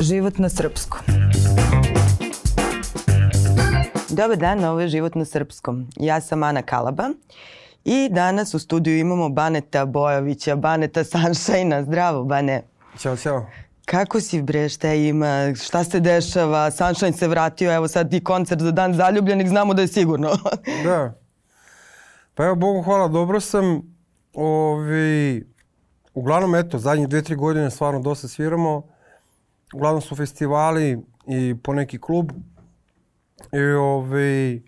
Život na srpskom. Dobar dan, ovo je Život na srpskom. Ja sam Ana Kalaba i danas u studiju imamo Baneta Bojovića, Baneta Sunshine-a. Zdravo, Bane. Ćao, čao. Kako si bre, šta ima, šta se dešava, Sunshine se vratio, evo sad i koncert za dan zaljubljenih, znamo da je sigurno. da. Pa evo, Bogu hvala, dobro sam. Ovi, uglavnom, eto, zadnjih dve, tri godine stvarno dosta sviramo. Uglavnom su festivali i po neki klub. I ovi,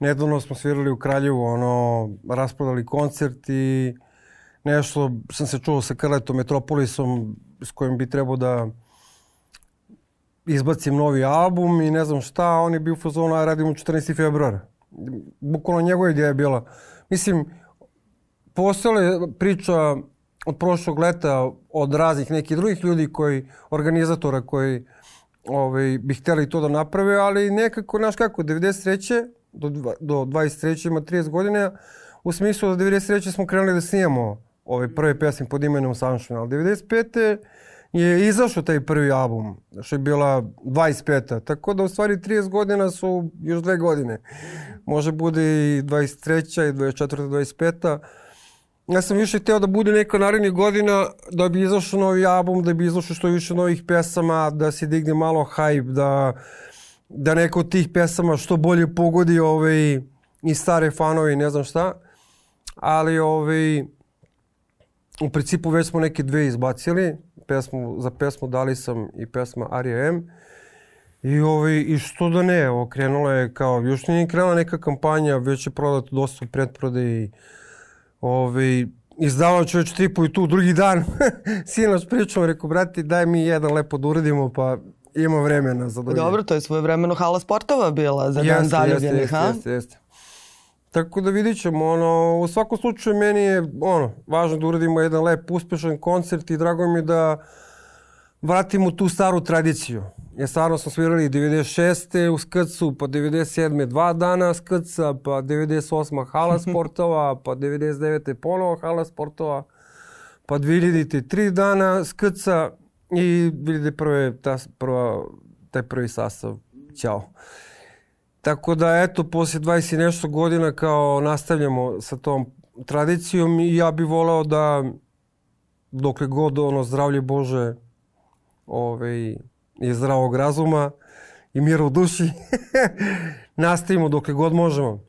nedavno smo svirali u Kraljevu, ono, rasprodali koncert i nešto sam se čuo sa Krletom Metropolisom s kojim bi trebao da izbacim novi album i ne znam šta, on je bio u fazonu, a radimo 14. februara. Bukvalno njegova ideja je bila. Mislim, postojala priča od prošlog leta od raznih nekih drugih ljudi koji, organizatora koji ovaj, bi hteli to da naprave, ali nekako, znaš kako, 93. do, do 23. ima 30 godina, u smislu da 93. smo krenuli da snijamo ove prve pesme pod imenom Sunshine, ali 95. je izašao taj prvi album, što je bila 25. Tako da u stvari 30 godina su još dve godine. Može bude i 23. i 24. 25. Ja sam više hteo da bude neka narednih godina da bi izašao novi album, da bi izašao što više novih pesama, da se digne malo hype, da, da neka od tih pesama što bolje pogodi ovaj, i stare fanove i ne znam šta. Ali ovaj, u principu već smo neke dve izbacili. Pesmu, za pesmu dali sam i pesma Arija M. I, ovaj, I što da ne, krenula je kao, još nije krenula neka kampanja, već je prodato dosta u predprodaji. Ovaj, izdavao čovječ tripu i tu drugi dan. Sinoć pričamo, rekao, brati, daj mi jedan lepo da uradimo, pa ima vremena za drugi. Dobro, to je svoje vremeno hala sportova bila za dan zaljubljenih, jeste, jeste, jeste, jeste. Tako da vidit ćemo, ono, u svakom slučaju meni je, ono, važno da uradimo jedan lep, uspešan koncert i drago mi da vratimo tu staru tradiciju. Jer stvarno smo svirali 96. u Skrcu, pa 97. dva dana Skrca, pa 98. hala sportova, pa 99. ponovo hala sportova, pa 2000. tri dana Skrca i 2001. Ta, prva, taj prvi sastav. Ćao. Tako da, eto, poslije 20 i nešto godina kao nastavljamo sa tom tradicijom i ja bih voleo da dokle god ono zdravlje Bože ovaj, i zdravog razuma i mira u duši nastavimo dokle god možemo.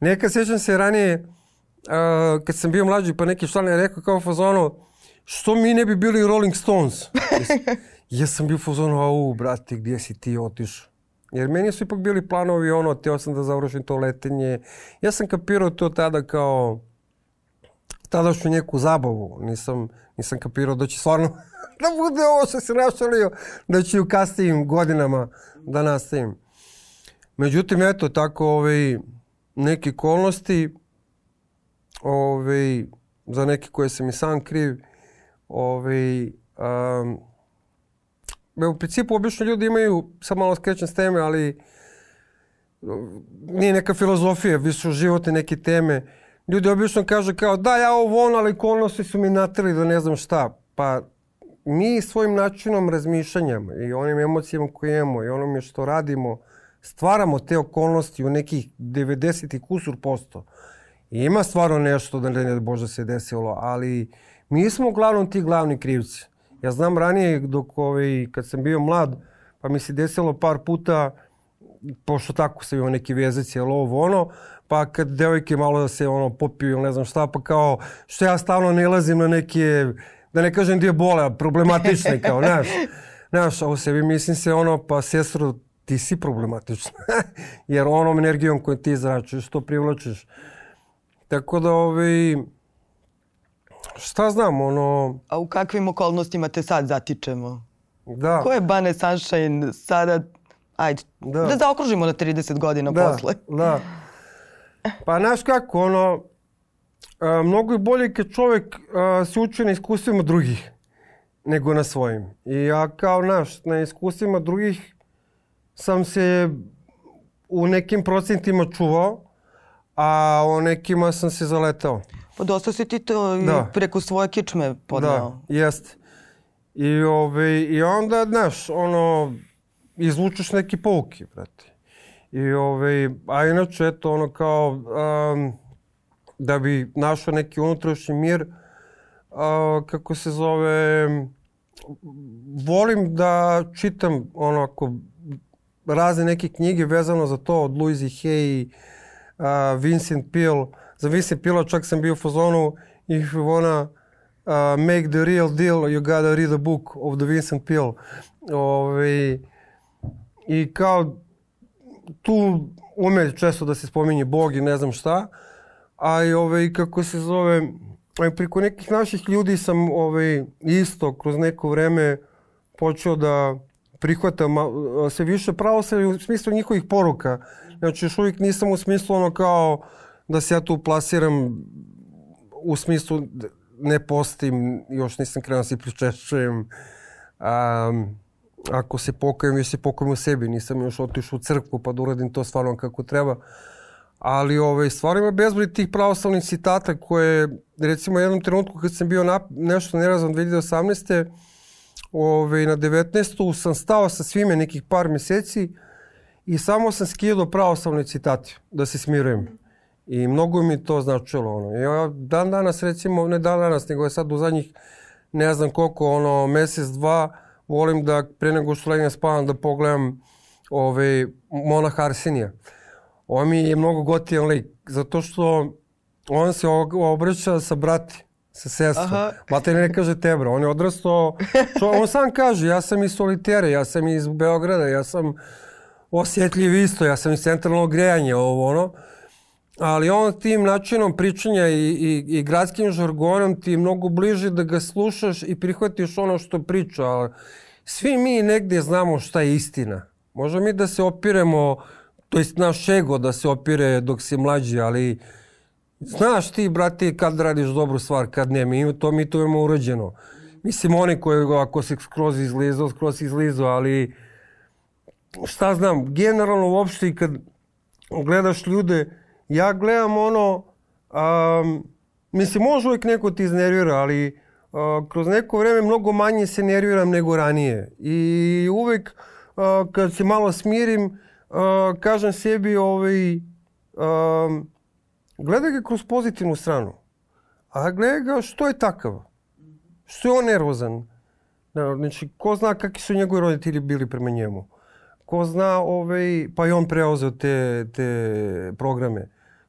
Neka sjećam se ranije uh, kad sam bio mlađi pa neki član je rekao kao fazono što mi ne bi bili Rolling Stones? ja sam bio fazono, au brate gdje si ti otišao? Jer meni su ipak bili planovi ono, teo sam da završim to letenje. Ja sam kapirao to tada kao tadašnju neku zabavu. Nisam, nisam kapirao da će stvarno da bude ovo što se našalio, da ću u kasnijim godinama da nastavim. Međutim, eto, tako ovaj, neke okolnosti ovaj, za neke koje sam i sam kriv, ovaj, um, u principu obično ljudi imaju, sad malo skrećem s teme, ali nije neka filozofija, više životne neke teme. Ljudi obično kažu kao da ja ovo ono, ali okolnosti su mi natrali da ne znam šta. Pa mi svojim načinom razmišljanja i onim emocijama koje imamo i onome što radimo, stvaramo te okolnosti u nekih 90 i kusur posto. I ima stvarno nešto da ne Bože se desilo, ali mi smo uglavnom ti glavni krivci. Ja znam ranije dok ovaj, kad sam bio mlad, pa mi se desilo par puta, pošto tako sam imao neki vezec, jel ovo ono, pa kad devojke malo da se ono popiju ili ne znam šta, pa kao što ja stalno nalazim na neke, da ne kažem dio bole, problematične kao, znaš. Znaš, a u sebi mislim se ono, pa sestro, ti si problematična. Jer onom energijom koju ti zračuješ, to privlačiš. Tako da, ovaj, šta znam, ono... A u kakvim okolnostima te sad zatičemo? Da. Ko je Bane Sunshine sada, ajde, da, da zaokružimo na 30 godina da, posle. Da, Pa, znaš kako, ono, a, mnogo je bolje kad čovek a, se uči na iskustvima drugih nego na svojim. I ja kao, znaš, na iskustvima drugih sam se u nekim procentima čuvao, a o nekima sam se zaletao. Pa dosta si ti to Da. preko svoje kičme podneo. Da, jest. I, ove, I onda, znaš, ono, izvučeš neki pouki, brate. I, ove, a inače, eto, ono kao, um, da bi našao neki unutrašnji mir, uh, kako se zove, volim da čitam onako razne neke knjige vezano za to od Louise Hay, uh, Vincent Peale. Za Vincent Peale čak sam bio u fazonu if you wanna uh, make the real deal, you gotta read a book of the Vincent Peale. Ove, I kao tu ume često da se spominje Bog i ne znam šta, a i ove, kako se zove, preko nekih naših ljudi sam ovaj, isto kroz neko vreme počeo da prihvatam sve više pravoslavlje u smislu njihovih poruka. Znači, još uvijek nisam u smislu ono kao da se ja tu plasiram u smislu ne postim, još nisam krenuo da se pričešćujem. Um, ako se pokajem, još se pokajem u sebi. Nisam još otišao u crkvu pa da uradim to stvarno kako treba. Ali ovaj, stvarno ima bezbroj tih pravoslavnih citata koje, recimo u jednom trenutku kad sam bio na, nešto nerazvan 2018. Ovaj, na 19. sam stao sa svime nekih par meseci i samo sam skidao pravoslavne citate da se smirujem. I mnogo mi to značilo. Ono. Ja dan danas recimo, ne dan danas, nego je sad u zadnjih ne znam koliko, ono, mesec, dva, volim da pre nego što legnem spavam da pogledam ovaj, Monah Arsenija. On mi je mnogo gotijan lik, zato što on se obraća sa brati, sa sestrom. Mate ne kaže tebra, on je odrastao, čo, on sam kaže, ja sam iz Solitere, ja sam iz Beograda, ja sam osjetljiv isto, ja sam iz centralnog grejanja, ovo ono. Ali on tim načinom pričanja i, i, i gradskim žargonom ti je mnogo bliže da ga slušaš i prihvatiš ono što priča. Ali svi mi negdje znamo šta je istina. Možemo mi da se opiremo to jest naš ego da se opire dok si mlađi, ali znaš ti, brate, kad radiš dobru stvar, kad ne, mi to, mi to imamo urađeno. Mislim, oni koji ako se skroz izlizao, skroz izlizao, ali šta znam, generalno uopšte i kad gledaš ljude, ja gledam ono, um, mislim, može uvijek neko ti iznervira, ali uh, kroz neko vreme mnogo manje se nerviram nego ranije. I uvijek uh, kad se malo smirim, uh, kažem sebi, ovaj, um, gledaj ga kroz pozitivnu stranu. A gledaj ga što je takav. Što je on nervozan. Znači, ko zna kakvi su njegovi roditelji bili prema njemu. Ko zna, ovaj, pa i on preozeo te, te programe.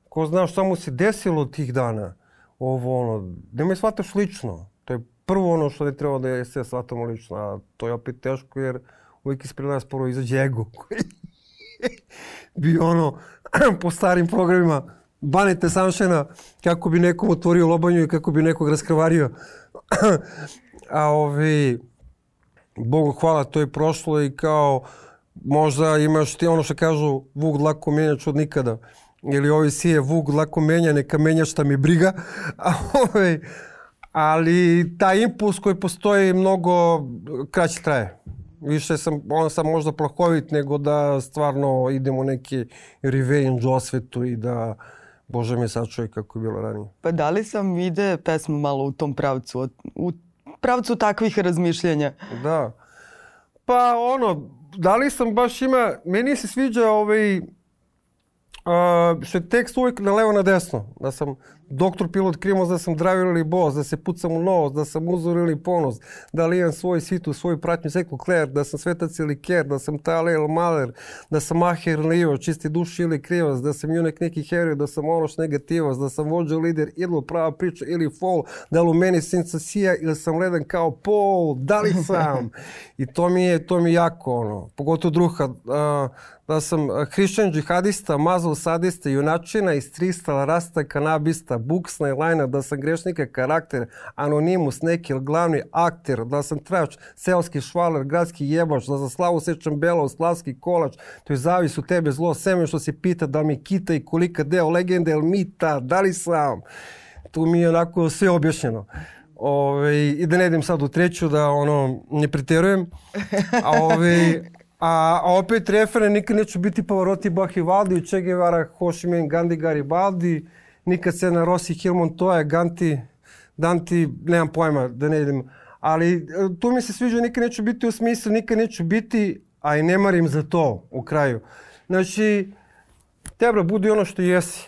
Ko zna šta mu se desilo tih dana. Ovo, ono, nemoj shvataš lično. To je prvo ono što ne treba da je sve shvatamo lično. A to je opet teško jer uvijek ispred nas prvo izađe ego koji bi ono po starim programima Banete Samšena kako bi nekom otvorio lobanju i kako bi nekog raskrvario. A ovi, Bogu hvala, to je prošlo i kao možda imaš ti ono što kažu vuk dlako menjač od nikada. Ili ovi sije vuk dlako menja, neka menja šta mi briga. A ovi, ali taj impuls koji postoji mnogo kraće traje više sam, on sam možda plahovit nego da stvarno idemo neki revenge osvetu i da Bože me sačuje kako je bilo ranije. Pa da li sam vide pesmu malo u tom pravcu, u pravcu takvih razmišljanja? Da. Pa ono, da li sam baš ima, meni se sviđa ovaj, Uh, je tekst uvijek na levo na desno. Da sam doktor pilot Krimos, da sam driver ili boss, da se pucam u nos, da sam uzor ili ponos, da li imam svoj situ, svoju pratnju Seklu Kler, da sam svetac ili ker, da sam Tale ili Maler, da sam Maher ili Ivo, čisti duš ili krivac, da sam junak neki heroj, da sam ološ negativac, da sam vođa lider ili prava priča ili fol, da li u meni sija ili sam ledan kao pol, da li sam? I to mi je, to mi je jako ono, pogotovo druga, uh, da sam hrišćan džihadista, mazal sadista, junačina, istrista, rasta, kanabista, buksna i lajna, da sam grešnika karakter, anonimus, neki glavni akter, da sam trač, seoski švaler, gradski jebač, da za slavu sečam belo, slavski kolač, to je zavis u tebe zlo, seme što se pita da mi kita i kolika deo legende ili mita, da li sam? Tu mi je onako sve objašnjeno. Ove, I da ne idem sad u treću, da ono, ne preterujem. A, ove, a, a opet referen nikad neću biti Pavarotti, Bahivaldi, Che Guevara, Ho Chi Minh, Gandhi, Garibaldi, nikad se na Rossi, Hill Montoya, Ganti, Danti, nemam pojma da ne idem. Ali e, tu mi se sviđa, nikad neću biti u smislu, nikad neću biti, a i ne marim za to u kraju. Znači, treba budi ono što jesi.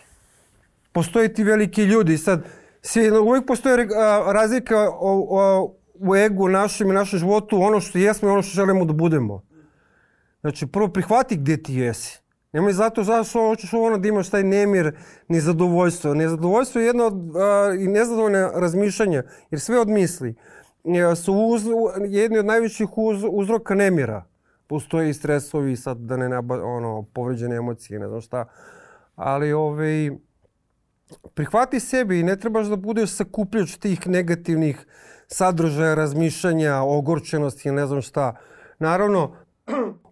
Postoje ti veliki ljudi. Sad, svi, uvijek postoje razlika o, o, u egu našem i našem životu, ono što jesmo i ono što želimo da budemo. Znači, prvo prihvati gdje ti jesi. Nemoj zato zašto hoćeš ono da imaš taj nemir, nezadovoljstvo. Nezadovoljstvo je jedno od i nezadovoljne razmišljanja, jer sve od misli su uz, jedni od najvećih uz, uzroka nemira. Postoje i stresovi, sad da ne naba, ono, povređene emocije, ne znam šta. Ali ovaj, prihvati sebi i ne trebaš da budeš sakupljač tih negativnih sadržaja, razmišljanja, ogorčenosti, ne znam šta. Naravno,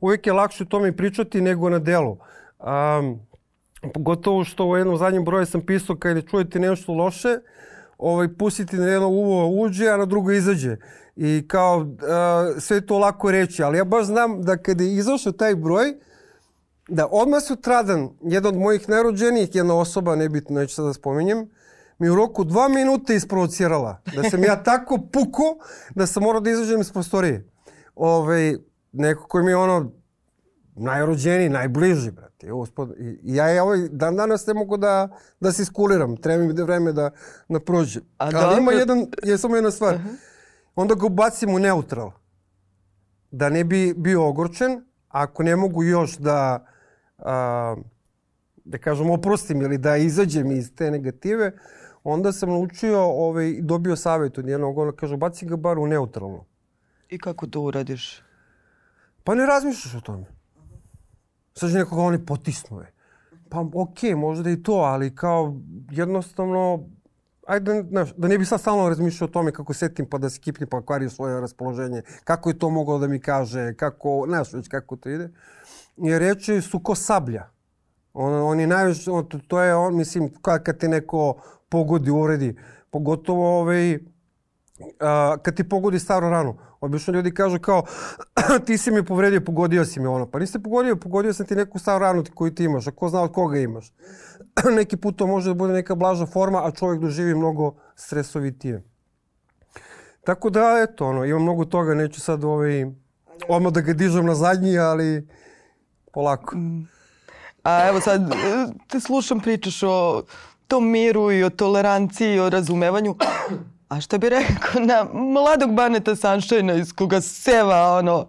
uvijek je lakše o tome pričati nego na delu. Um, pogotovo što u jednom zadnjem broju sam pisao kada čujete nešto loše, ovaj, pustite na jedno uvo uđe, a na drugo izađe. I kao uh, sve to lako reći, ali ja baš znam da kada je izašao taj broj, da odmah sutradan jedan od mojih najrođenijih, jedna osoba, nebitno, neću sad da spominjem, mi u roku dva minuta isprovocirala. Da sam ja tako puko da sam morao da izađem iz prostorije. Ove, ovaj, neko koji mi je ono najrođeniji, najbliži, brate. Uspod, I ja ovaj dan danas ne mogu da, da se iskuliram. Treba mi da vreme da, da prođe. A Ali dobro. ima jedan, je samo jedna stvar. Uh -huh. Onda ga ubacim u neutral. Da ne bi bio ogorčen. Ako ne mogu još da, a, da kažem, oprostim ili da izađem iz te negative, onda sam naučio, ovaj, dobio savjet od jednog, ono kaže, baci ga bar u neutralno. I kako to uradiš? Pa ne razmišljaš o tome. Sad nekoga oni potisnuje. Pa okej, okay, možda i to, ali kao jednostavno, ajde, znaš, da ne bi sad stalno razmišljao o tome kako setim pa da se kipni pa kvari svoje raspoloženje, kako je to moglo da mi kaže, kako, znaš već kako to ide. I reči su ko sablja. On, on je najviše, on, to, je, on, mislim, kad te neko pogodi, uredi, pogotovo ovaj, a, kad ti pogodi staru ranu. Obično ljudi kažu kao, ti si mi povredio, pogodio si mi ono. Pa nisi pogodio, pogodio sam ti neku staru ranu koju ti imaš, a ko zna od koga imaš. Neki put to može da bude neka blaža forma, a čovjek doživi mnogo stresovitije. Tako da, eto, ono, imam mnogo toga, neću sad ovaj, odmah da ga dižem na zadnji, ali polako. Mm. A evo sad, te slušam, pričaš o tom miru i o toleranciji i o razumevanju. A šta bi rekao na mladog Baneta Sunshine iz koga seva ono,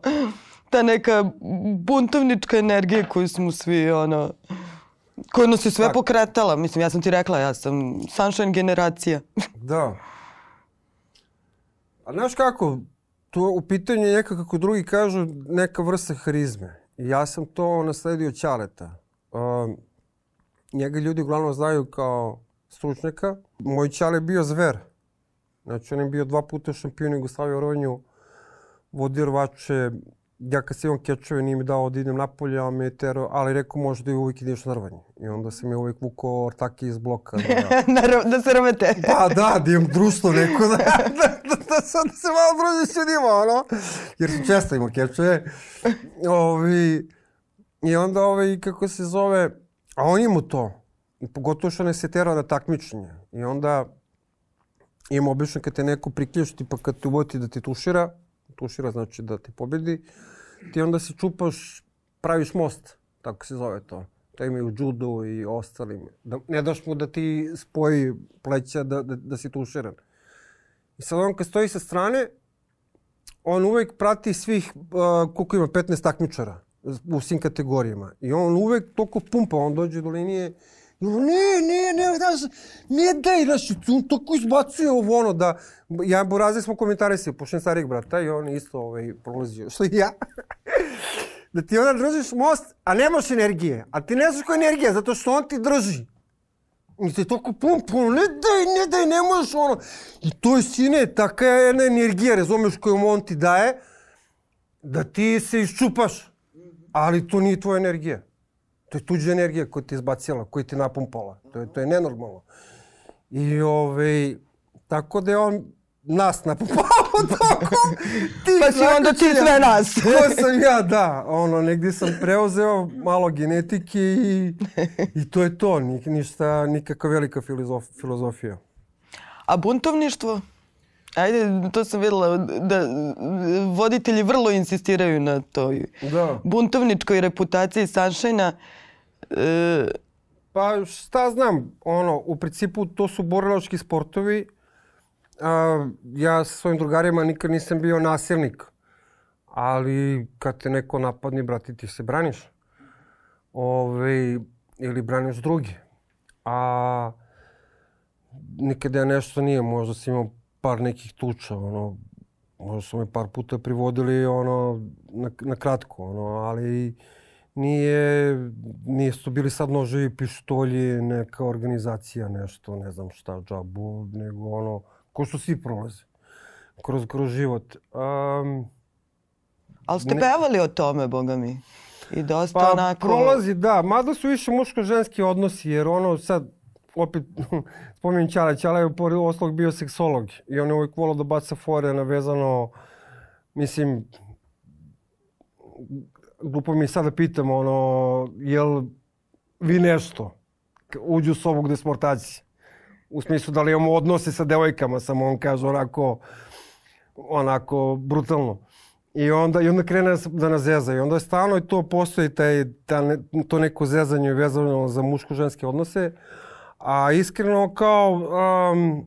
ta neka buntovnička energija koju smo svi ono, koja nas je sve tak. pokretala. Mislim, ja sam ti rekla, ja sam Sunshine generacija. da. A znaš kako, to u pitanju je neka, kako drugi kažu, neka vrsta harizme. Ja sam to nasledio Ćaleta. Um, njega ljudi uglavnom znaju kao stručnjaka. Moj Ćale je bio zver. Znači, on je bio dva puta šampion Jugoslavije u rovanju, vodio rvače, ja kad se imam kečove nije mi dao da idem napolje, a me tero, ali rekao može da uvijek ideš na rvanje. I onda sam je uvijek vukao ortake iz bloka. Da, da se rvete. pa da, da imam društvo neko, da, da, da, da, sam, da se malo druži s ljudima, ono. Jer sam često imao kečove. Ovi, I onda, ovaj, kako se zove, a on ima to. I pogotovo što ne se terao na takmičenje. I onda ima obično kad te neko priključi, tipa kad te uvoti da te tušira, tušira znači da te pobedi, ti onda se čupaš, praviš most, tako se zove to. To imaju judo i ostalim. Da, ne daš mu da ti spoji pleća da, da, da si tuširan. I sad on kad stoji sa strane, on uvek prati svih, uh, koliko ima, 15 takmičara u svim kategorijama. I on uvek toliko pumpa, on dođe do linije Ne, ne, ne, znaš, ne daj, znaš, on tako izbacuje ovo ono da, ja Boraze smo komentarisali, pošto starijeg brata i on isto ovaj, prolazio, što i ja. da ti onda držiš most, a nemaš energije, a ti ne znaš koja je energija, zato što on ti drži. I ti toliko pum, pum, ne daj, ne daj, ne možeš ono. I to je sine, taka je jedna energija, razumeš, koju on ti daje, da ti se iščupaš. Ali to nije tvoja energija. To je tuđa energija koja ti izbacila, koja ti napumpala. To je, to je nenormalno. I ovaj, tako da je on nas napumpao tako. Ti pa si onda ti sve nas. Ko sam ja, da. Ono, negdje sam preuzeo malo genetike i, i to je to. Nik, ništa, nikakva velika filozof, filozofija. A buntovništvo? Ajde, to sam videla da voditelji vrlo insistiraju na toj Da. buntovničkoj reputaciji Sunshine-a. E, Pa šta znam, ono, u principu to su borilački sportovi. A, ja sa svojim drugarima nikad nisam bio nasilnik. Ali kad te neko napadne, brati, ti se braniš. Ove, ili braniš drugi. A nikada ja nešto nije, možda sam imao par nekih tuča, ono, možda su me par puta privodili, ono, na, na kratko, ono, ali nije, nije su bili sad noževi, pištolji, neka organizacija, nešto, ne znam šta, džabu, nego ono, ko što svi prolaze kroz, kroz život. Um, ali ste Ne- pevali o tome, boga mi. I dosta Pa onako... prolazi, da. Mada su više muško-ženski odnosi, jer ono sad, opet, spominjem Ćala, Ćala je pored ostalog bio seksolog i on je uvijek volao da baca fore navezano, mislim, glupo mi je sad da pitam, ono, jel vi nešto uđu u sobu gde smo ortaci? U smislu da li imamo odnose sa devojkama, samo on kaže onako, onako brutalno. I onda, I onda krene da nas zeza. I onda je stalno i to postoji taj, ta ne, to neko zezanje vezano za muško-ženske odnose. A iskreno kao, um,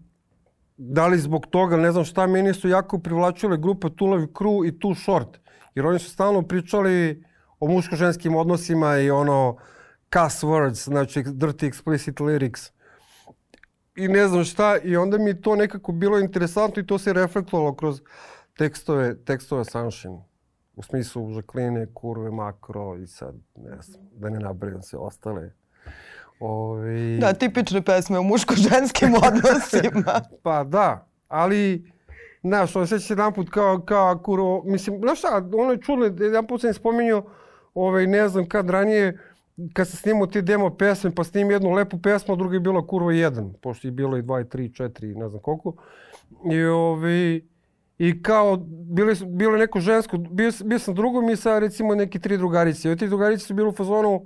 da li zbog toga, ne znam šta, meni su jako privlačile grupe Tulavi Crew i Too Short. Jer oni su stalno pričali o muško-ženskim odnosima i ono cuss words, znači dirty explicit lyrics i ne znam šta i onda mi to nekako bilo interesantno i to se reflektovalo kroz tekstove, tekstove Sunshine. U smislu žakline, kurve, makro i sad, ne znam, da ne nabrajam se ostale. Ovi... Da, tipične pesme o muško-ženskim odnosima. Pa da, ali, znaš, on sveći jedan put kao, kao kuro, mislim, znaš šta, ono je čudno, jedan put sam im spominjao, ovaj, ne znam kad ranije, kad sam snimao te demo pesme, pa snimio jednu lepu pesmu, a druga je bila kurva jedan, pošto je bilo i dva, i tri, četiri, ne znam koliko. I, ovaj, i kao, bile, su- bilo neko žensko, bio, bio sam drugom i sa recimo neki tri drugarice. I tri drugarice su bile u fazonu,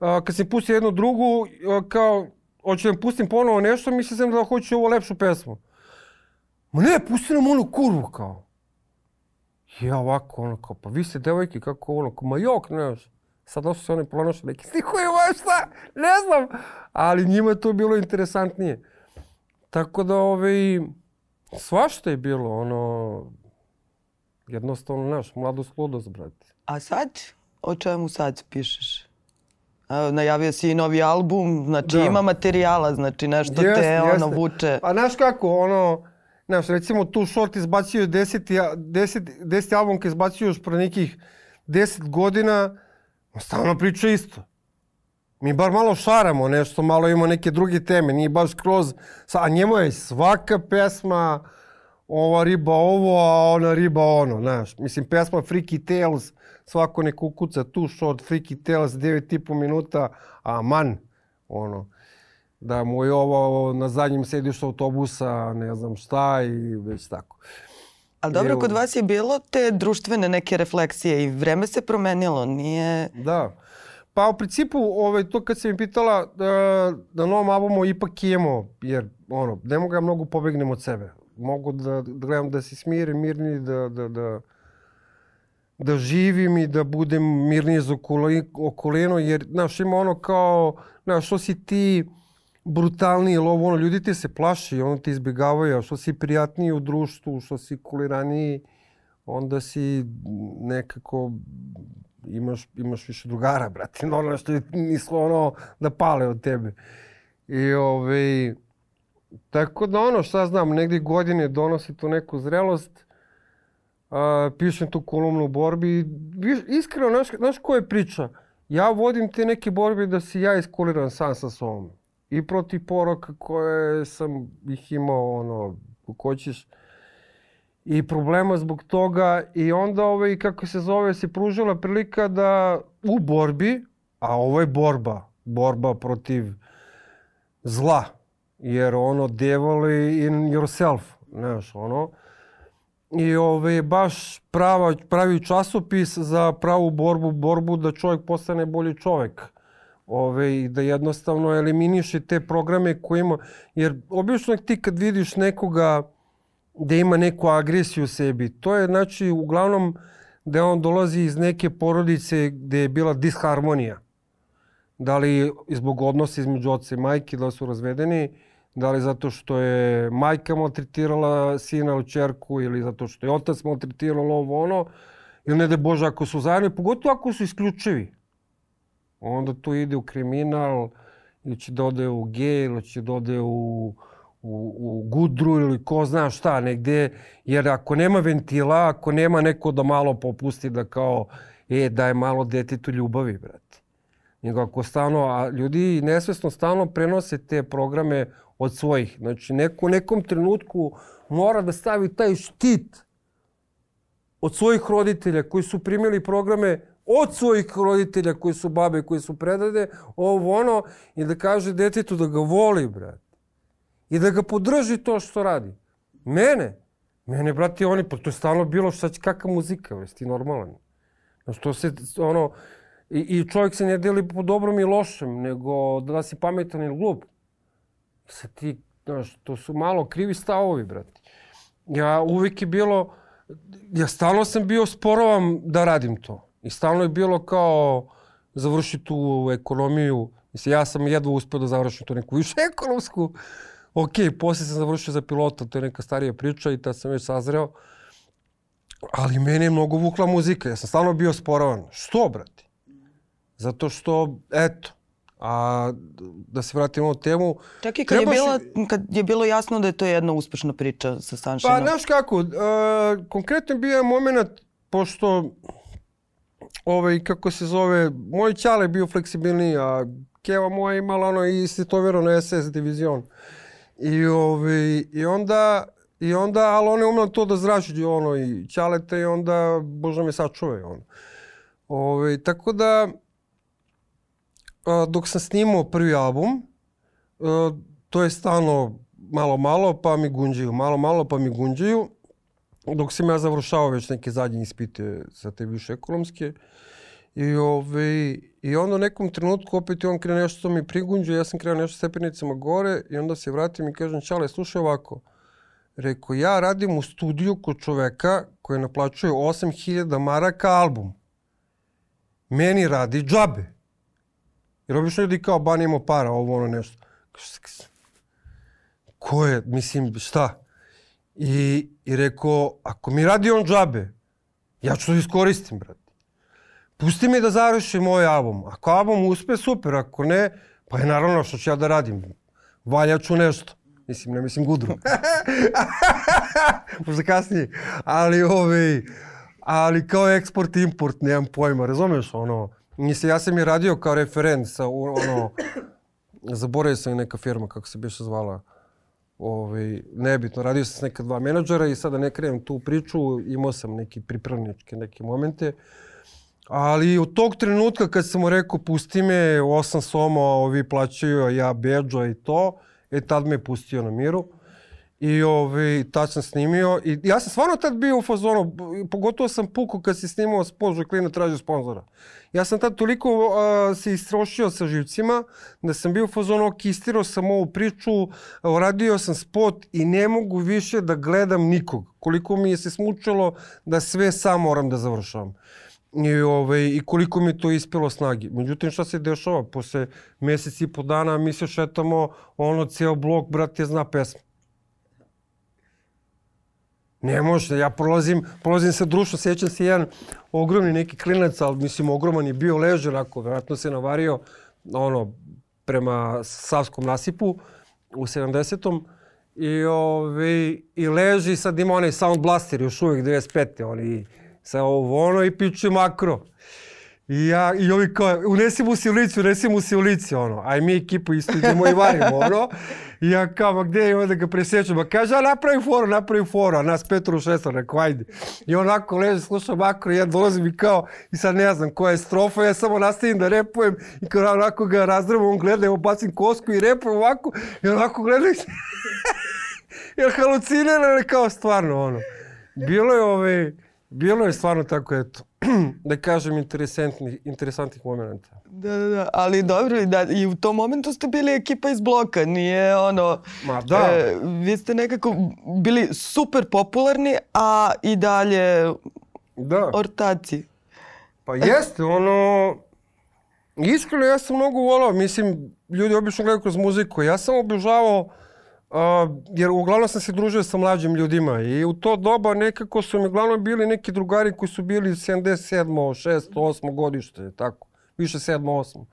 a, kad sam pustio jednu drugu, a, kao, hoću da im pustim ponovo nešto, mislio sam da hoću ovu lepšu pesmu. Ma ne, pusti nam onu kurvu, kao. Ja ovako, ono, kao, pa vi ste devojke, kako ono, kao, ma jok, ne znaš. Sad su se oni pronašli neki stihovi, ma šta, ne znam. Ali njima je to bilo interesantnije. Tako da, ovaj, svašta je bilo, ono, jednostavno, znaš, mladost, ludost, brate. A sad? O čemu sad pišeš? Najavio si i novi album, znači Da. ima materijala, znači nešto te Jeste, ono vuče. A znaš kako, ono, znaš, recimo tu Short izbacio je deseti, deset, deseti album koji izbacio još pre nekih deset godina, on stalno priča isto. Mi bar malo šaramo nešto, malo imamo neke druge teme, nije baš kroz, a njemu je svaka pesma ova riba ovo, a ona riba ono, znaš. Mislim, pesma Freaky Tales, svako neko ukuca tu short, Freaky Tales, 9,5 minuta, a man, ono da mu je ovo na zadnjem sedištu autobusa, ne znam šta i već tako. Ali dobro, kod vas je bilo te društvene neke refleksije i vreme se promenilo, nije... Da. Pa u principu, ovaj, to kad si mi pitala da, da novom albumu ipak imamo, jer ono, ne mogu ja mnogo pobegnem od sebe. Mogu da, da gledam da se smirim, mirni, da, da, da, da živim i da budem mirniji za okoli- okolinu, jer, znaš, ima ono kao, znaš, što si ti brutalniji ili ovo, ono, ljudi te se plaši, ono te izbjegavaju, a što si prijatniji u društvu, što si kuliraniji, onda si nekako imaš, imaš više drugara, brate, normalno što nisu ono da pale od tebe. I ovaj, tako da ono, šta znam, negdje godine donosi tu neku zrelost, a, pišem tu kolumnu u borbi. viš- Iskreno, znaš, znaš ko je priča? Ja vodim te neke borbe da si ja iskoliran sam sa sobom. I protiv poroka koje sam ih imao, ono, kako hoćeš i problema zbog toga i onda ovaj, kako se zove, se pružila prilika da u borbi, a ovo je borba, borba protiv zla, jer ono devil in yourself, znaš, ono, i ovaj, baš prava, pravi časopis za pravu borbu, borbu da čovjek postane bolji čovjek. Ove, i da jednostavno eliminiše te programe koje ima. Jer obično ti kad vidiš nekoga da ima neku agresiju u sebi. To je znači uglavnom da on dolazi iz neke porodice gde je bila disharmonija. Da li zbog odnosa između oca i majke, da su razvedeni, da li zato što je majka maltretirala sina ili čerku ili zato što je otac maltretiralo ovo ono, ili ne da Bože ako su zajedno, pogotovo ako su isključivi. Onda to ide u kriminal, ili će da ode u gej, ili će da ode u u, u gudru ili ko zna šta negde, jer ako nema ventila, ako nema neko da malo popusti da kao, e, daj malo detetu ljubavi, brate. Nego ako stalno, a ljudi nesvesno stalno prenose te programe od svojih. Znači, neko u nekom trenutku mora da stavi taj štit od svojih roditelja koji su primili programe od svojih roditelja koji su babe, koji su predade, ovo ono, i da kaže detetu da ga voli, brate i da ga podrži to što radi. Mene, mene, brati, oni, pa to je stalno bilo šta će, kakva muzika, već ti normalan. Znaš, to se, ono, i, i čovjek se ne deli po dobrom i lošem, nego da si pametan ili glup. Sa ti, znaš, to su malo krivi stavovi, brati. Ja uvijek je bilo, ja stalno sam bio sporovan da radim to. I stalno je bilo kao završiti tu ekonomiju. Mislim, ja sam jedva uspio da završim tu neku više ekonomsku ok, posle sam završio za pilota, to je neka starija priča i tad sam već sazreo. Ali mene je mnogo vukla muzika, ja sam stalno bio sporavan. Što, brati? Zato što, eto, a da se vratimo u temu... Čak i kad, je, bilo, kad je bilo jasno da je to jedna uspešna priča sa Sunshine. Pa, znaš kako, uh, konkretno bio je moment, pošto ovaj, kako se zove, moj čale je bio fleksibilniji, a Keva moja imala ono istitovirano SS divizion. I, ovi, i onda I onda, ali on je umeo to da zrači ono i ćalete i onda, bože me sačuvaj ono. Ove, tako da, a, dok sam snimao prvi album, a, to je stalno malo malo pa mi gunđaju, malo malo pa mi gunđaju. Dok sam ja završavao već neke zadnje ispite za te više ekonomske. I, ove, I onda u nekom trenutku opet on krene nešto mi prigunđe, ja sam krenuo nešto stepenicama gore i onda se vratim i kažem, čale, slušaj ovako. Rekao, ja radim u studiju kod čoveka koji naplaćuje 8000 maraka album. Meni radi džabe. Jer obično ljudi kao, ba, nemo para, ovo ono nešto. Ko je, mislim, šta? I, i rekao, ako mi radi on džabe, ja ću to iskoristim, brate pusti mi da završim moj album. Ako album uspe, super. Ako ne, pa je naravno što ću ja da radim. Valjaću nešto. Mislim, ne mislim gudru. Možda kasnije. Ali, ovaj, ali kao eksport, import, nemam pojma, razumeš? Ono, mislim, ja sam je radio kao referent sa, ono, zaboravio sam neka firma, kako se biše zvala. Ovaj, nebitno, radio sam s neka dva menadžera i sada ne krenem tu priču, imao sam neki pripravničke neke momente. Uh, Ali od tog trenutka kad sam mu rekao pusti me, osam soma, ovi plaćaju, a ja beđo i to, e tad me pustio na miru. I ovi, tad sam snimio. I ja sam stvarno tad bio u fazonu, pogotovo sam pukao kad si snimao spot Žaklina tražio sponzora. Ja sam tad toliko uh, se istrošio sa živcima da sam bio u fazonu, ok, istirao sam ovu priču, radio sam spot i ne mogu više da gledam nikog. Koliko mi je se smučalo da sve sam moram da završavam i, ovaj, i koliko mi to ispelo snagi. Međutim, šta se dešava? Posle mesec i po dana mi se šetamo, ono, ceo blok, brate, zna pesmu. Ne može, ja prolazim, prolazim sa društvo, sjećam se jedan ogromni neki klinac, ali mislim ogroman je bio leže, onako, vjerojatno se navario, ono, prema Savskom nasipu u 70. I, ovaj, i leži, sad ima onaj Sound Blaster, još uvijek 95. Oni, sa ovo ono i piče makro. I ja, i ovi kao, unesi mu u lici, unesi mu u lici, ono. A i mi ekipu isto idemo i varimo, ono. I ja kao, ma gde je, onda ga presjećam. Ma kaže, a napravi foru, napravi foru, a nas Petru šesta, rekao, ajde. I onako leže, sluša makro, ja dolazim i kao, i sad ne znam koja je strofa, ja samo nastavim da repujem i kao onako ga razdrvam, on gleda, evo bacim kosku i repujem ovako, i onako gleda i Jer halucinira, kao stvarno, ono. Bilo je ove, Bilo je stvarno tako, eto, da kažem, interesantnih, interesantnih momenta. Da, da, da, ali dobro, i da, i u tom momentu ste bili ekipa iz bloka, nije ono... Ma da. E, vi ste nekako bili super popularni, a i dalje Da. ortaci. Pa jeste, ono... Iskreno, ja sam mnogo volao, mislim, ljudi obično gledaju kroz muziku. Ja sam obožavao, uh, jer uglavnom sam se družio sa mlađim ljudima i u to doba nekako su mi uglavnom bili neki drugari koji su bili 77. 6. 8. godište, tako, više 7. 8.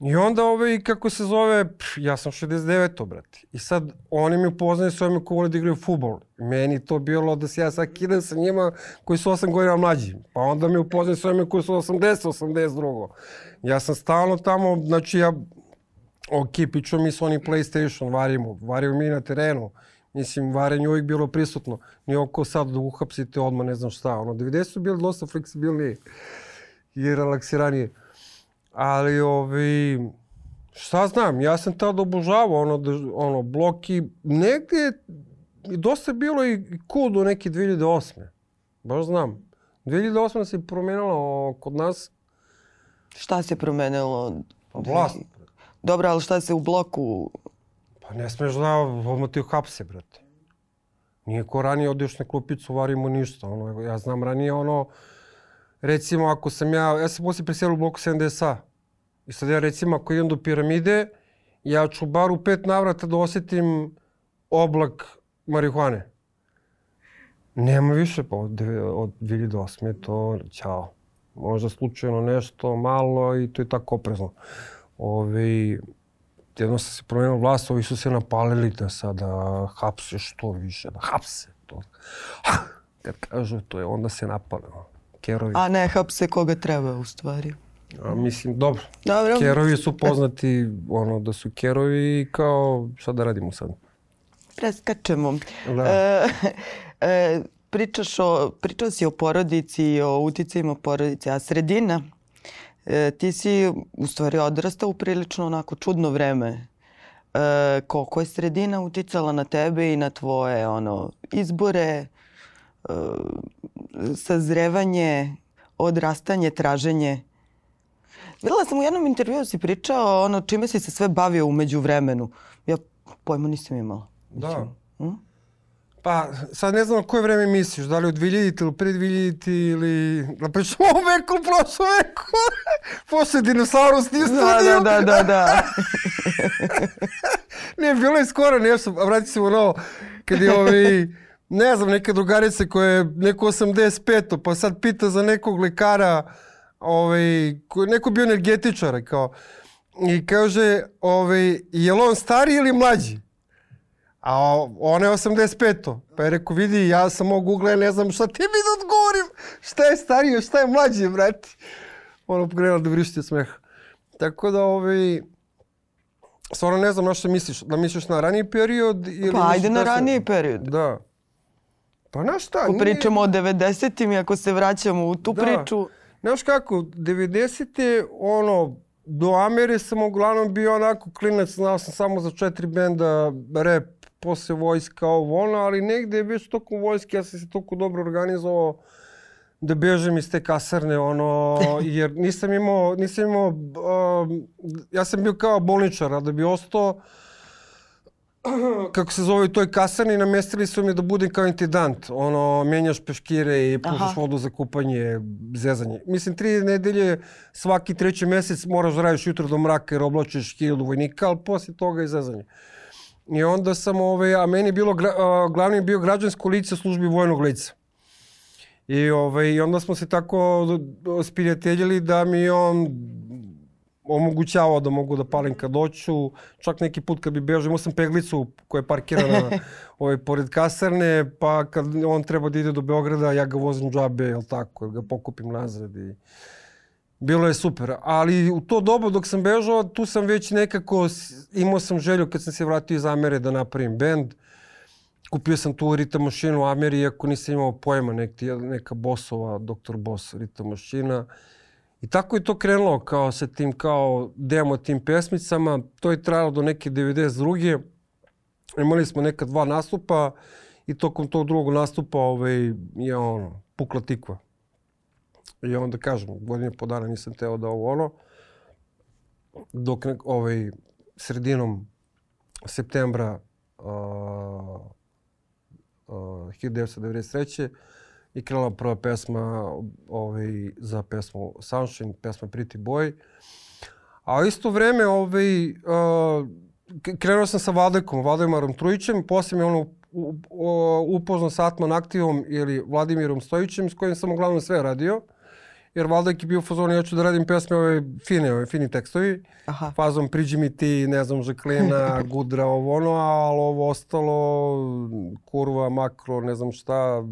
I onda ovaj, kako se zove, pff, ja sam 69. brate. I sad oni mi upoznaju s ovima koji vole da igraju futbol. Meni to bilo da se ja sad kidam sa njima koji su 8 godina mlađi. Pa onda mi upoznaju s ovima koji su 80, 82. Ja sam stalno tamo, znači ja, ok, piću mi su oni PlayStation, varimo, varimo mi na terenu. Mislim, varenje uvijek bilo prisutno. Nije oko sad da uhapsite odmah ne znam šta. Ono, 90 su bili dosta fleksibilniji i relaksiraniji. Ali, ovi, šta znam, ja sam tada obožavao ono, ono blok i negdje je dosta bilo i cool do neke 2008. Baš znam. 2008 se promenilo kod nas Šta se promenilo? Vlast. Dobro, ali šta se u bloku... Pa ne smeš da odmah ti uhapse, brate. Nije ko ranije odeš na klupicu, varimo ništa. Ono, ja znam ranije ono, recimo ako sam ja, ja sam poslije preselio u bloku 70A. I sad ja recimo ako idem do piramide, ja ću bar u pet navrata da osjetim oblak marihuane. Nema više, pa od, od 2008. je to, ćao. Možda slučajno nešto malo i to je tako oprezno. Ovi, jedno sam se promenio vlast, ovi su se napalili da sada hapse što više, da hapse to. Kad kažu to je, onda se napale. Kerovi. A ne, hapse koga treba u stvari. A, mislim, dobro. Dobro. Kerovi su poznati, ono, da su kerovi i kao, šta da radimo sad? Preskačemo. Da. E, e, pričaš o, pričao si o porodici i o uticajima porodice, a sredina, e, ti si u stvari odrastao u prilično onako čudno vreme. E, koliko je sredina uticala na tebe i na tvoje ono, izbore, e, sazrevanje, odrastanje, traženje? Videla sam u jednom intervjuu si pričao ono čime si se sve bavio umeđu vremenu. Ja pojma nisam imala. Da. Pa, sad ne znam na koje vreme misliš, da li od 2000 ili pre 2000 ili... Da pričamo o veku, prošlo veku. Posle dinosaurus nije Da, studio. da, da, da, da. ne, bilo je skoro nešto, a vrati se u novo, kad je ovi, ne znam, neka drugarica koja je neko 85 pa sad pita za nekog lekara, ovaj, ko, neko bio energetičar, kao, i kaže, ovaj, je li on stariji ili mlađi? A ona je 85 Pa je rekao, vidi, ja sam mog Google, ne znam šta ti mi da odgovorim. Šta je starije, šta je mlađe, brati? Ono pogledala da vrišti od smeha. Tako da, ovaj, stvarno ne znam na što misliš. Da misliš na raniji period ili... Pa ajde na raniji period. Da. Pa na šta? Ako nije- pričamo o 90-im i ako se vraćamo u tu Da. priču, Znaš kako, 90. ono, do Amere sam uglavnom bio onako klinac, znao sam samo za četiri benda, rap, posle vojska, ovo ono, ali negde je već tokom vojske, ja sam se toliko dobro organizovao da bežem iz te kasarne, ono, jer nisam imao, nisam imao, um, ja sam bio kao bolničar, a da bi ostao, kako se zove u toj kasarni, namestili su me da budem kao intendant. Ono, menjaš peškire i pušaš Aha. vodu za kupanje, zezanje. Mislim, tri nedelje, svaki treći mesec moraš da radiš jutro do mraka jer oblačiš hiljadu vojnika, ali poslije toga i zezanje. I onda sam, ovaj, a meni je bilo, glavni bio građansko lice službi vojnog lica. I, ovaj, I onda smo se tako sprijateljili da mi on omogućavao da mogu da palim kad doću. Čak neki put kad bi bežao, imao sam peglicu koja je parkirana ovaj, pored kasarne, pa kad on treba da ide do Beograda, ja ga vozim džabe, jel tako, ga pokupim nazad i bilo je super. Ali u to doba dok sam bežao, tu sam već nekako, imao sam želju kad sam se vratio iz Amere da napravim bend. Kupio sam tu ritam mašinu u Ameri, iako nisam imao pojma, nek, neka Bosova, Dr. Boss ritam mašina. I tako je to krenulo kao sa tim kao demo tim pesmicama. To je trajalo do neke 92. Imali smo neka dva nastupa i tokom tog drugog nastupa ovaj, je ono, pukla tikva. I onda kažem, godine po dana nisam teo da ovo ono, dok nek, ovaj, sredinom septembra uh, uh, 1993. i krenula prva pesma ovaj, za pesmu Sunshine, pesma Pretty Boy. A u isto vreme ovaj, uh, krenuo sam sa Valdekom, Valdemarom Trujićem, poslije me ono upoznao sa Atman Aktivom ili Vladimirom Stojićem s kojim sam uglavnom sve radio. Jer Valdek je bio u fazonu, ja ću da radim pesme ove fine, ove fini tekstovi. Aha. Fazom priđi mi ti, ne znam, Žaklina, Gudra, ovo ono, ali ovo ostalo, kurva, makro, ne znam šta,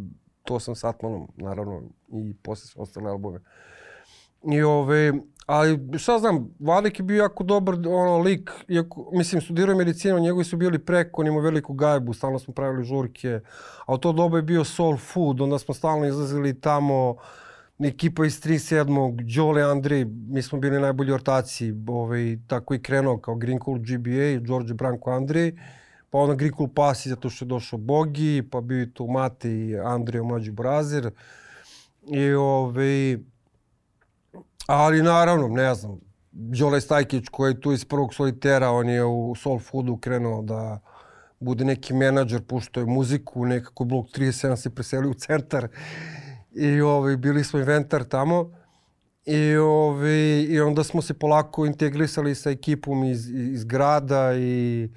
to sam s Atmanom, naravno, i posle sve ostale albume. I ove, ali šta znam, Vladek je bio jako dobar ono, lik, iako, mislim, studirao medicinu, njegovi su bili preko, on imao veliku gajbu, stalno smo pravili žurke, a u to doba je bio soul food, onda smo stalno izlazili tamo, ekipa iz 37. Đole Andrej, mi smo bili najbolji ortaci, ovaj, tako i krenuo kao Green Cool GBA, George Branko Andrej, pa onda Green Cool Pasi zato što je došao Bogi, pa bio i tu Mate i Andrej, mlađi brazir. I ovaj, ali naravno, ne znam, Đole Stajkić koji je tu iz prvog solitera, on je u Soul Foodu krenuo da bude neki menadžer, pušto je muziku, nekako blok 37 se preselio u centar i ovaj, bili smo inventar tamo i, ovaj, i onda smo se polako integrisali sa ekipom iz, iz grada i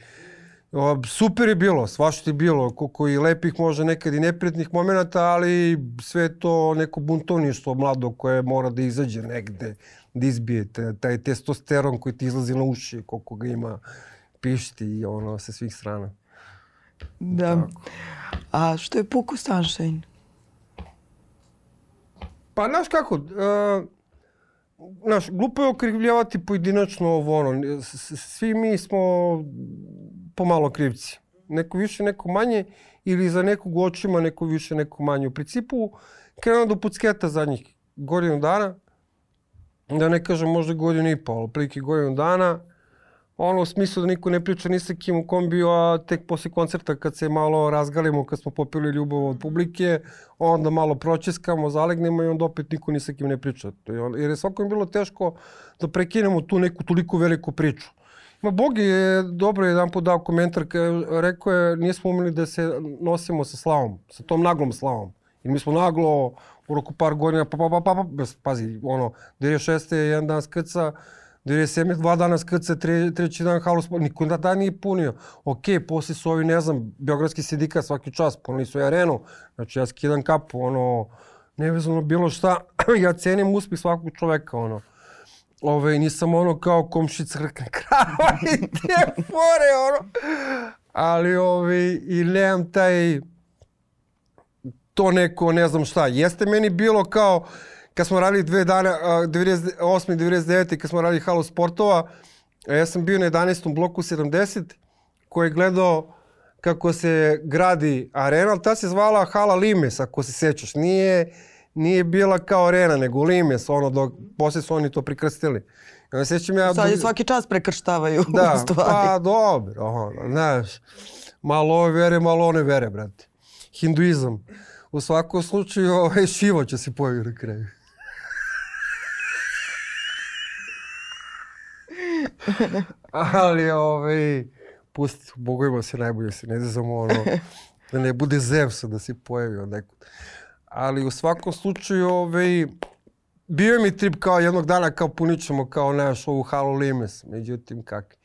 o, super je bilo, svašta je bilo, koliko i lepih možda nekad i neprijatnih momenta, ali sve to neko buntovništvo mlado koje mora da izađe negde, da izbije taj testosteron koji ti izlazi na uši, koliko ga ima pišti i ono sa svih strana. Da. Tako. A što je Puku Sunshine? Pa, znaš kako, uh, znaš, glupo je okrivljavati pojedinačno ovo ono. Svi mi smo pomalo krivci. Neko više, neko manje ili za nekog očima, neko više, neko manje. U principu, krenuo do pucketa zadnjih godinu dana, da ne kažem možda godinu i pol, prilike godinu dana, ono u smislu da niko ne priča ni sa kim u kombiju, a tek posle koncerta kad se malo razgalimo, kad smo popili ljubav od publike, onda malo pročeskamo, zalegnemo i onda opet niko ni sa kim ne priča. Jer je svakom bilo teško da prekinemo tu neku toliko veliku priču. Ma Bogi je dobro jedan put dao komentar, rekao je nismo umeli da se nosimo sa slavom, sa tom naglom slavom. I mi smo naglo u roku par godina, pa pa pa pa, pa pazi, ono, 96. jedan dan skrca, 97. dva dana skrca, tre, treći dan halus, niko da dan nije punio. Ok, posle su ovi, ne znam, Beogradski sindikat svaki čas, punili su i arenu, znači ja skidam kapu, ono, nevezano bilo šta, ja cenim uspeh svakog čoveka, ono. Ove, nisam ono kao komši crkne krava i te fore, ono. Ali, ove, i nemam taj, to neko, ne znam šta. Jeste meni bilo kao, kad smo radili dve dana, 98. i 99. kad smo radili halu sportova, ja sam bio na 11. bloku 70, koji je gledao kako se gradi arena, ali ta se zvala Hala Limes, ako se sećaš. Nije, nije bila kao arena, nego Limes, ono, dok posle su oni to prikrstili. Ja sećam ja... Sad je svaki čas prekrštavaju da, u stvari. Pa dobro, ono, znaš, malo ove vere, malo one vere, brate. Hinduizam. U svakom slučaju, ovaj, Šivo će se pojaviti na kraju. Ali, ovaj, pusti, bogovima se najbolje se ne znamo ono, da ne bude Zevsa da se pojavi od nekud. Ali u svakom slučaju, ovaj, bio mi trip kao jednog dana kao punićemo kao naš ovu Halo Limes, međutim kakvi.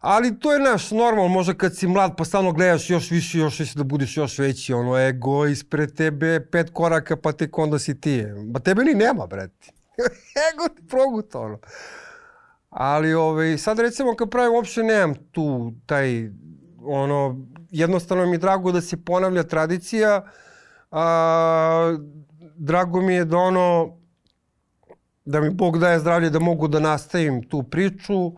Ali to je naš normal, možda kad si mlad pa stalno gledaš još više, još više da budeš još veći, ono ego ispred tebe pet koraka pa tek onda si ti. Ba tebe ni nema, brati. ego ti proguta, ono. Ali ovaj, sad recimo kad pravim uopšte nemam tu taj ono jednostavno mi je drago da se ponavlja tradicija. A, drago mi je da ono da mi Bog daje zdravlje da mogu da nastavim tu priču.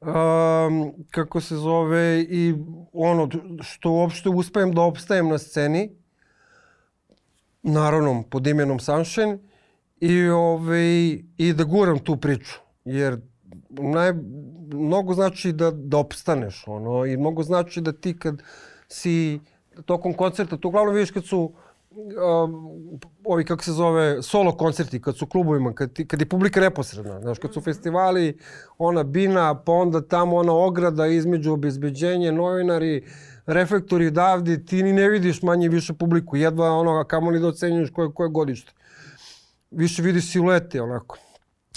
Um, kako se zove i ono što uopšte uspem da opstajem na sceni naravno pod imenom Sunshine i, ovaj, i da guram tu priču jer naj, mnogo znači da, da opstaneš, ono, i mnogo znači da ti kad si tokom koncerta, to uglavnom vidiš kad su um, ovi, kako se zove, solo koncerti, kad su klubovima, kad, ti, kad je publika neposredna, znaš, kad su festivali, ona bina, pa onda tamo ona ograda između obezbeđenja, novinari, reflektori davdi, ti ni ne vidiš manje više publiku, jedva ono, kamo li da ocenjuješ koje, koje godište. Više vidiš siluete, onako.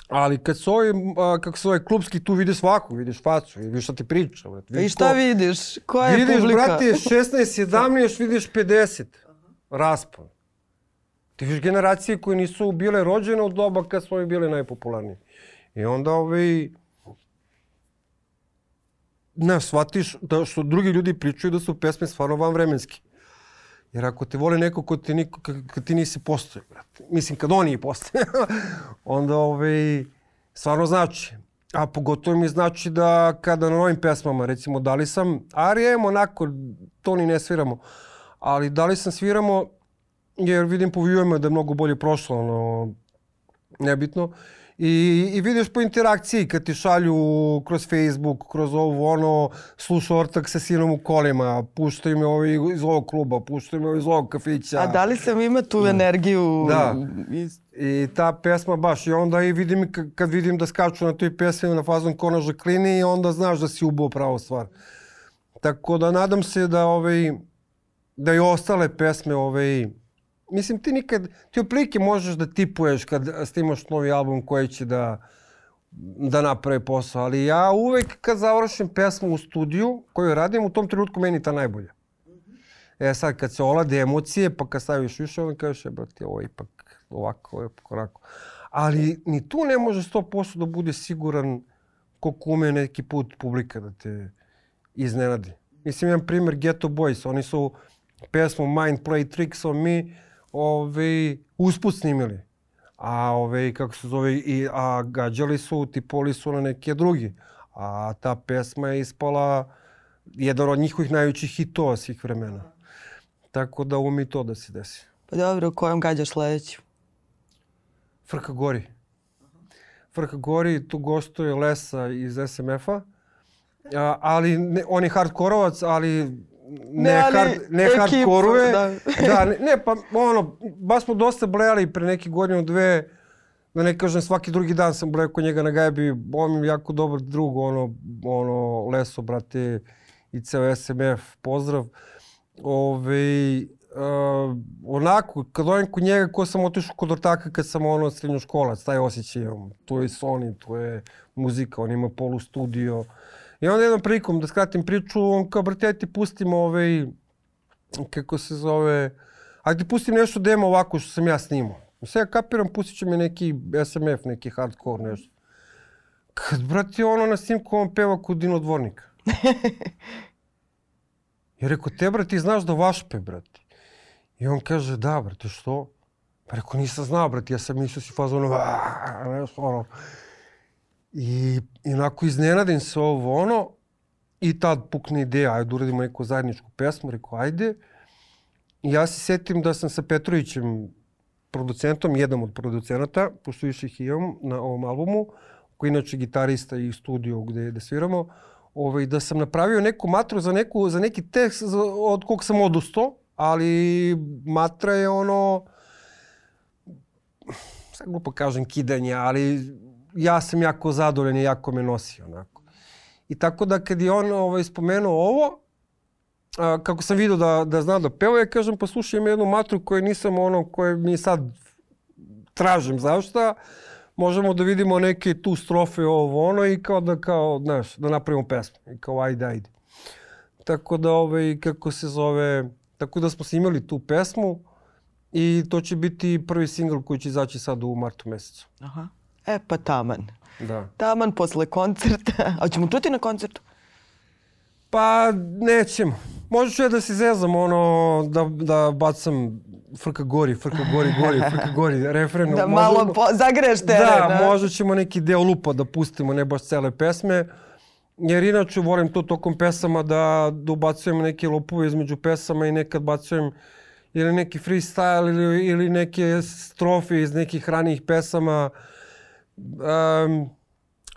Ali kad su ovi, a, kako se zove, klubski, tu vidiš svaku, vidiš facu, vidiš šta ti priča. Brat. I šta ko- vidiš? Koja je Vidiš, publika? brate, 16, 17, vidiš 50. Raspon. Ti vidiš generacije koje nisu bile rođene u doba kad smo mi bili najpopularniji. I onda ovaj... Ne, shvatiš da što drugi ljudi pričaju da su pesme stvarno vanvremenski. Jer ako te voli neko ko ti, niko, kad, ti nisi postoje, brate. Mislim, kad oni postoje, onda ovaj, stvarno znači. A pogotovo mi znači da kada na novim pesmama, recimo, da li sam, arijem onako, to ni ne sviramo, ali da li sam sviramo, jer vidim po viewima da je mnogo bolje prošlo, ono, nebitno. I, I vidiš po interakciji kad ti šalju kroz Facebook, kroz ovo ono, sluša ortak sa sinom u kolima, puštaju me ovi iz ovog kluba, puštaju me ovi iz ovog kafića. A da li sam ima tu energiju? Da. iz- I ta pesma baš, i onda i vidim, kad vidim da skaču na toj pesmi na fazon ko na žaklini, i onda znaš da si ubao pravu stvar. Tako da nadam se da ovaj, da i ostale pesme ovaj, mislim ti nikad, ti otprilike možeš da tipuješ kad snimaš novi album koji će da da napravi posao, ali ja uvek kad završim pesmu u studiju koju radim, u tom trenutku meni ta najbolja. E sad kad se olade emocije, pa kad staviš više, onda kažeš, e, brate, ovo ipak ovako, ovo ipak onako. Ali ni tu ne može 100% da bude siguran koliko ume neki put publika da te iznenadi. Mislim, jedan primjer Ghetto Boys, oni su pesmu Mind Play Tricks on Me ovaj, usput snimili. A ovaj, kako se zove, i, a gađali su, tipovali su na neke drugi. A ta pesma je ispala jedan od njihovih najvećih hitova svih vremena. Tako da umi to da se desi. Pa dobro, kojom gađaš sledeću? Frka Gori. Frka Gori, tu gostuje Lesa iz SMF-a. Ali ne, on je hardkorovac, ali ne, Ne, hard, ne da. da, ne, ne, pa ono, baš smo dosta blejali pre neki godinu, dve, da ne kažem svaki drugi dan sam blejao kod njega na gajbi, on mi je jako dobar drug, ono, ono, Leso, brate, i ceo SMF, pozdrav. Ove, uh, onako, kad odem kod njega, ko sam otišao kod ortaka kad sam ono srednjoškolac, taj osjećaj imam. Tu je Sony, tu je muzika, on ima polu studio. I onda jednom prilikom, da skratim priču, on kao, brate, aj ti pustim ovaj, kako se zove, aj ti pustim nešto demo ovako što sam ja snimao. Sad ja kapiram, pustit će mi neki SMF, neki hardcore, nešto. Kad, brate, ono na snimku on peva kod Dino Dvornika. I rekao, te, brate, ti znaš da vašpe, brate. I on kaže, da, brate, što? Pa rekao, nisam znao, brate, ja sam mislio si fazonu, "Aaa", nešto ono. I, I onako iznenadim se ovo ono, i tad pukne ideja, ajde da uradimo neku zajedničku pesmu, rekao, ajde. I ja se setim da sam sa Petrovićem, producentom, jednom od producenata, pošto više ih imam na ovom albumu, koji je inače gitarista i studio gde, gde sviramo, ovaj, da sam napravio neku matru za, neku, za neki tekst za, od kog sam odustao, ali matra je ono, sad glupo kažem kidanje, ali ja sam jako zadovoljan i jako me nosi onako. I tako da kad je on ovaj, spomenuo ovo, a, kako sam vidio da, da zna da peva, ja kažem pa slušaj ima jednu matru koju nisam ono, koje mi sad tražim zašta, možemo da vidimo neke tu strofe ovo ono i kao da kao, znaš, da napravimo pesmu. I kao ajde, ajde. Tako da ovaj, kako se zove, tako da smo snimali tu pesmu i to će biti prvi singl koji će izaći sad u martu mesecu. Aha. E pa taman. Da. Taman posle koncerta. A ćemo čuti na koncertu? Pa nećemo. Možda ću ja da se zezam ono, da, da bacam frka gori, frka gori, gori, frka gori, refren. Da Možda- malo po, zagreš teren. Da, a? možda ćemo neki deo lupa da pustimo, ne baš cele pesme. Jer inače volim to tokom pesama da, da ubacujem neke lupove između pesama i nekad bacujem ili neki freestyle ili, ili neke strofe iz nekih ranijih pesama. Um,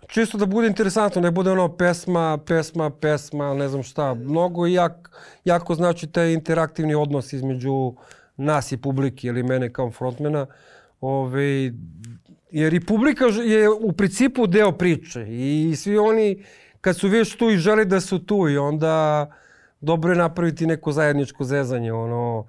čisto da bude interesantno, ne bude ono pesma, pesma, pesma, ne znam šta. Mnogo jak, jako znači taj interaktivni odnos između nas i publike ili mene kao frontmena. Ove, jer i publika je u principu deo priče i svi oni kad su već tu i žele da su tu i onda dobro je napraviti neko zajedničko zezanje, ono,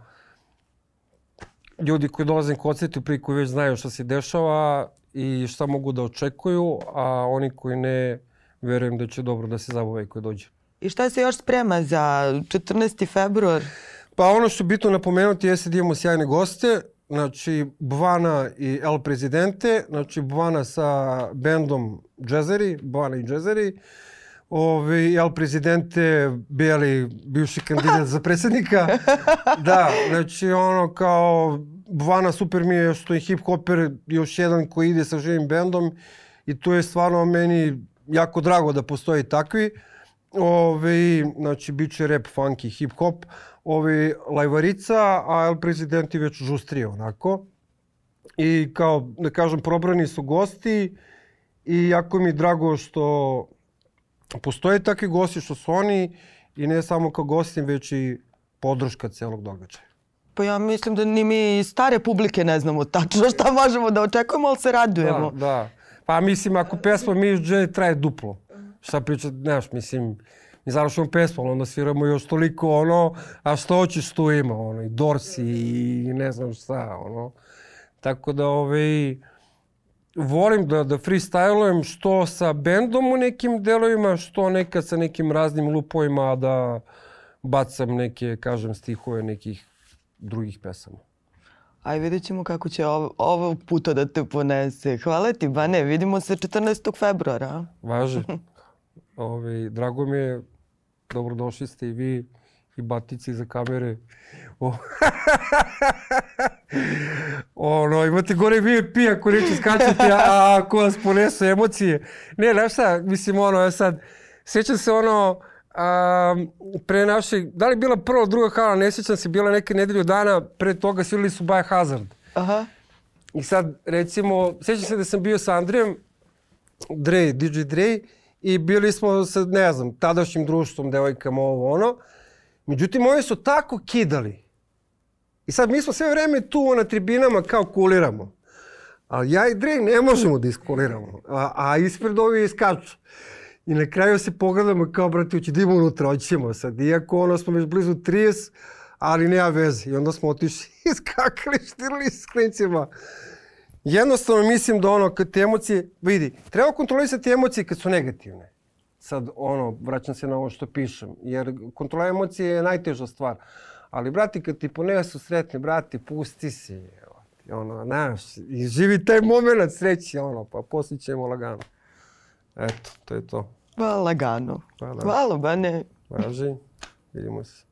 ljudi koji dolaze na koncertu prije koji već znaju šta se dešava i šta mogu da očekuju, a oni koji ne, verujem da će dobro da se zabave koji dođe. I šta se još sprema za 14. februar? Pa ono što je bitno napomenuti jeste da imamo sjajne goste, znači Bvana i El Prezidente, znači Bvana sa bendom Jazzeri, Bvana i Jazzeri, Ovi, El Prezidente, bijeli bivši kandidat za predsjednika. Da, znači ono kao Bvana super mi je što je hip hoper još jedan koji ide sa živim bendom i to je stvarno meni jako drago da postoji takvi. Ove, znači, bit će rap, funky, hip hop. Ovi, Lajvarica, a El Prezidenti već žustrije onako. I kao, da kažem, probrani su gosti i jako mi je drago što postoje takvi gosti što su oni i ne samo kao gosti, već i podrška celog događaja. Pa ja mislim da ni mi stare publike ne znamo tačno šta možemo da očekujemo, ali se radujemo. Da, da. Pa mislim, ako pesma mi traje duplo. Šta priča, znaš, mislim, mi završimo pesmu, ali onda sviramo još toliko ono, a što hoćeš tu ima, ono, i Dorsi i ne znam šta, ono. Tako da, ovaj, volim da, da freestylujem što sa bendom u nekim delovima, što nekad sa nekim raznim lupovima, da bacam neke, kažem, stihove nekih drugih pesama. Aj vidjet ćemo kako će ovo, ovog puta da te ponese. Hvala ti, Bane, vidimo se 14. februara. Važi. Ove, drago mi je, dobrodošli ste i vi i batici za kamere. O, ono, imate gore VIP ako neće skačati, a ako vas ponesu emocije. Ne, znaš šta, mislim, ono, ja sad, sjećam se ono, a, pre našeg, da li bila prva, druga hala, ne sjećam se, bila neke nedelju dana, pre toga svirali su Hazard. Aha. I sad, recimo, sjećam se da sam bio sa Andrijem, Dre, DJ Dre, i bili smo sa, ne znam, tadašnjim društvom, devojkama, ovo, ono. Međutim, oni su tako kidali. I sad mi smo sve vreme tu na tribinama kao kuliramo. Ali ja i Dre ne možemo da iskuliramo. A, a ispred ovi iskaču. I na kraju se pogledamo kao, brate, ući da idemo unutra, hoćemo sad. Iako ono smo već blizu 30, ali nema veze. I onda smo otišli i skakali, štirili s klincima. Jednostavno mislim da ono, kad te emocije, vidi, treba kontrolisati emocije kad su negativne. Sad, ono, vraćam se na ovo što pišem, jer kontrola emocije je najteža stvar. Ali, brati, kad ti ponesu sretni, brati, pusti se, ono, znaš, i živi taj moment sreći, ono, pa poslije ćemo lagano. Eto, to je to. Pa lagano. Hvala. Hvala, Bane. Važi. Vidimo se.